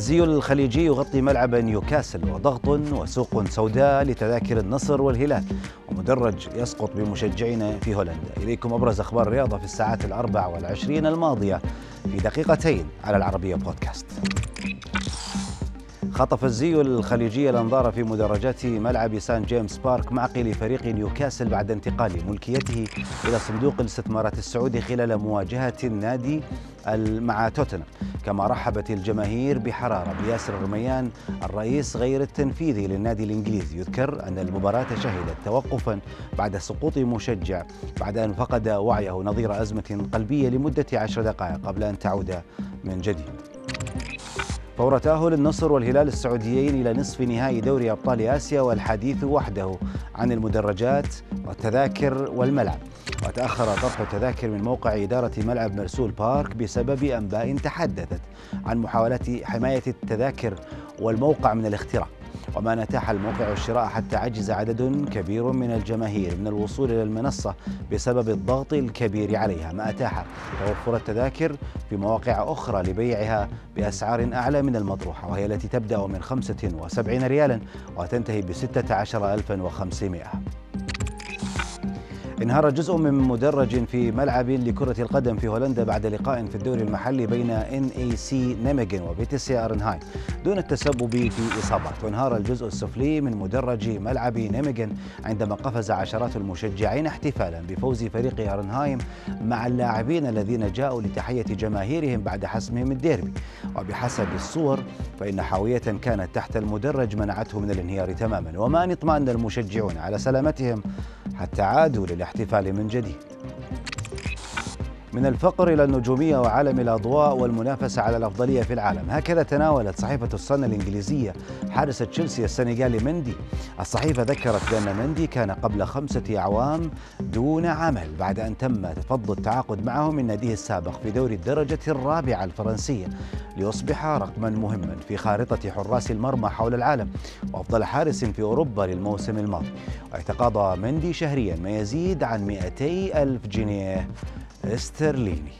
الزي الخليجي يغطي ملعب نيوكاسل وضغط وسوق سوداء لتذاكر النصر والهلال. ومدرج يسقط بمشجعين في هولندا. إليكم أبرز أخبار الرياضة في الساعات الأربع والعشرين الماضية في دقيقتين على العربية بودكاست. خطف الزي الخليجي الأنظار في مدرجات ملعب سان جيمس بارك معقل فريق نيوكاسل بعد انتقال ملكيته إلى صندوق الاستثمارات السعودي خلال مواجهة النادي مع توتنهام. كما رحبت الجماهير بحرارة. بياسر الرميان الرئيس غير التنفيذي للنادي الإنجليزي يذكر أن المباراة شهدت توقفا بعد سقوط مشجع بعد أن فقد وعيه نظير أزمة قلبية لمدة عشر دقائق قبل أن تعود من جديد. فور تأهل النصر والهلال السعوديين إلى نصف نهائي دوري أبطال آسيا والحديث وحده عن المدرجات والتذاكر والملعب. وتأخر طرح التذاكر من موقع إدارة ملعب مرسول بارك بسبب أنباء تحدثت عن محاولات حماية التذاكر والموقع من الاختراق وما نتاح الموقع الشراء حتى عجز عدد كبير من الجماهير من الوصول إلى المنصة بسبب الضغط الكبير عليها. ما أتاح توفر التذاكر في مواقع أخرى لبيعها بأسعار أعلى من المطروحة وهي التي تبدأ من 75 ريالا وتنتهي ب 16500 انهار جزء من مدرج في ملعب لكرة القدم في هولندا بعد لقاء في الدوري المحلي بين NEC نيميجن وفيتيس أرنهايم دون التسبب في إصابات. وانهار الجزء السفلي من مدرج ملعب نيميجن عندما قفز عشرات المشجعين احتفالا بفوز فريق أرنهايم مع اللاعبين الذين جاءوا لتحية جماهيرهم بعد حسمهم الديربي. وبحسب الصور فإن حاوية كانت تحت المدرج منعته من الانهيار تماما. وما أن اطمأن المشجعون على سلامتهم حتى عادوا للاحتفال من جديد. من الفقر إلى النجومية وعالم الأضواء والمنافسة على الأفضلية في العالم. هكذا تناولت صحيفة الصن الإنجليزية حارس تشيلسي السنغالي مندي. الصحيفة ذكرت بأن مندي كان قبل خمسة أعوام دون عمل بعد أن تم تفضل التعاقد معه من ناديه السابق في دوري الدرجة الرابعة الفرنسية ليصبح رقما مهما في خارطة حراس المرمى حول العالم وأفضل حارس في أوروبا للموسم الماضي. ويتقاضى مندي شهريا ما يزيد عن 200 ألف جنيه. Ζερλίνο.